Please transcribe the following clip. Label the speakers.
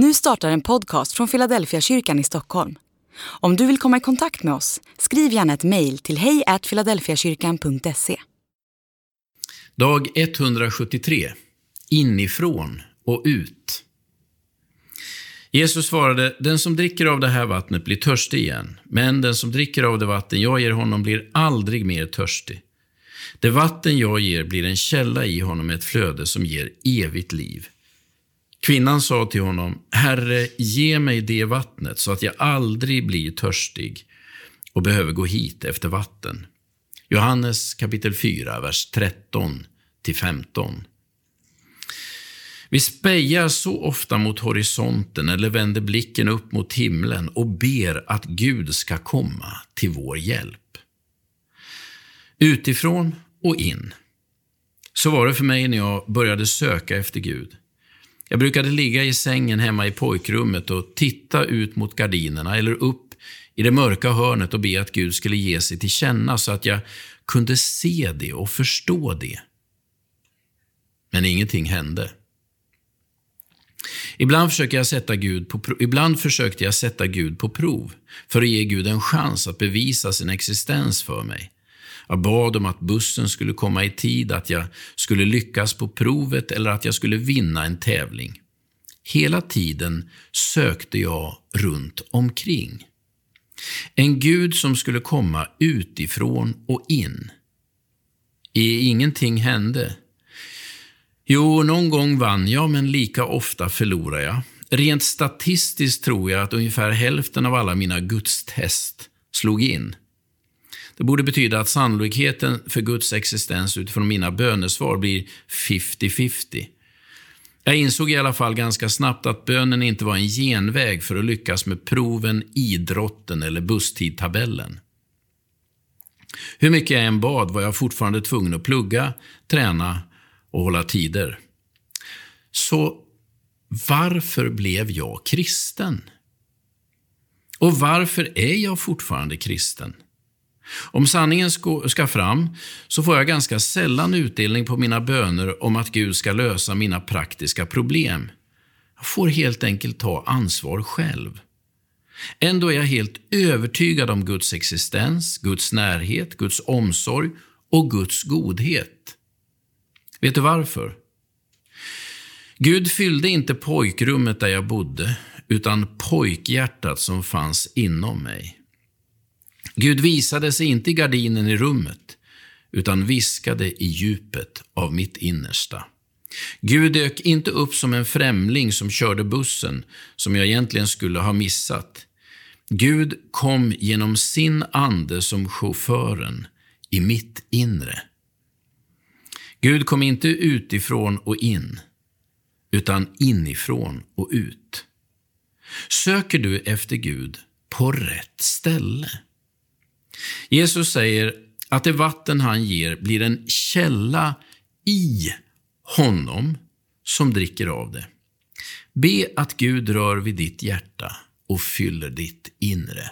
Speaker 1: Nu startar en podcast från Philadelphia kyrkan i Stockholm. Om du vill komma i kontakt med oss, skriv gärna ett mejl till hejfiladelfiakyrkan.se.
Speaker 2: Dag 173. Inifrån och ut. Jesus svarade, den som dricker av det här vattnet blir törstig igen, men den som dricker av det vatten jag ger honom blir aldrig mer törstig. Det vatten jag ger blir en källa i honom, ett flöde som ger evigt liv. Kvinnan sa till honom, Herre, ge mig det vattnet så att jag aldrig blir törstig och behöver gå hit efter vatten. Johannes kapitel 4, vers 13 15. Vi spejar så ofta mot horisonten eller vänder blicken upp mot himlen och ber att Gud ska komma till vår hjälp. Utifrån och in. Så var det för mig när jag började söka efter Gud. Jag brukade ligga i sängen hemma i pojkrummet och titta ut mot gardinerna eller upp i det mörka hörnet och be att Gud skulle ge sig till känna så att jag kunde se det och förstå det. Men ingenting hände. Ibland, försökte jag sätta Gud på, ibland försökte jag sätta Gud på prov för att ge Gud en chans att bevisa sin existens för mig. Jag bad om att bussen skulle komma i tid, att jag skulle lyckas på provet eller att jag skulle vinna en tävling. Hela tiden sökte jag runt omkring. En Gud som skulle komma utifrån och in. I ingenting hände. Jo, någon gång vann jag, men lika ofta förlorade jag. Rent statistiskt tror jag att ungefär hälften av alla mina gudstest slog in. Det borde betyda att sannolikheten för Guds existens utifrån mina bönesvar blir 50-50. Jag insåg i alla fall ganska snabbt att bönen inte var en genväg för att lyckas med proven, idrotten eller busstidtabellen. Hur mycket jag än bad var jag fortfarande tvungen att plugga, träna och hålla tider. Så varför blev jag kristen? Och varför är jag fortfarande kristen? Om sanningen ska fram så får jag ganska sällan utdelning på mina böner om att Gud ska lösa mina praktiska problem. Jag får helt enkelt ta ansvar själv. Ändå är jag helt övertygad om Guds existens, Guds närhet, Guds omsorg och Guds godhet. Vet du varför? Gud fyllde inte pojkrummet där jag bodde, utan pojkhjärtat som fanns inom mig. Gud visade sig inte i gardinen i rummet, utan viskade i djupet av mitt innersta. Gud dök inte upp som en främling som körde bussen, som jag egentligen skulle ha missat. Gud kom genom sin ande som chauffören i mitt inre. Gud kom inte utifrån och in, utan inifrån och ut. Söker du efter Gud på rätt ställe? Jesus säger att det vatten han ger blir en källa i honom som dricker av det. Be att Gud rör vid ditt hjärta och fyller ditt inre.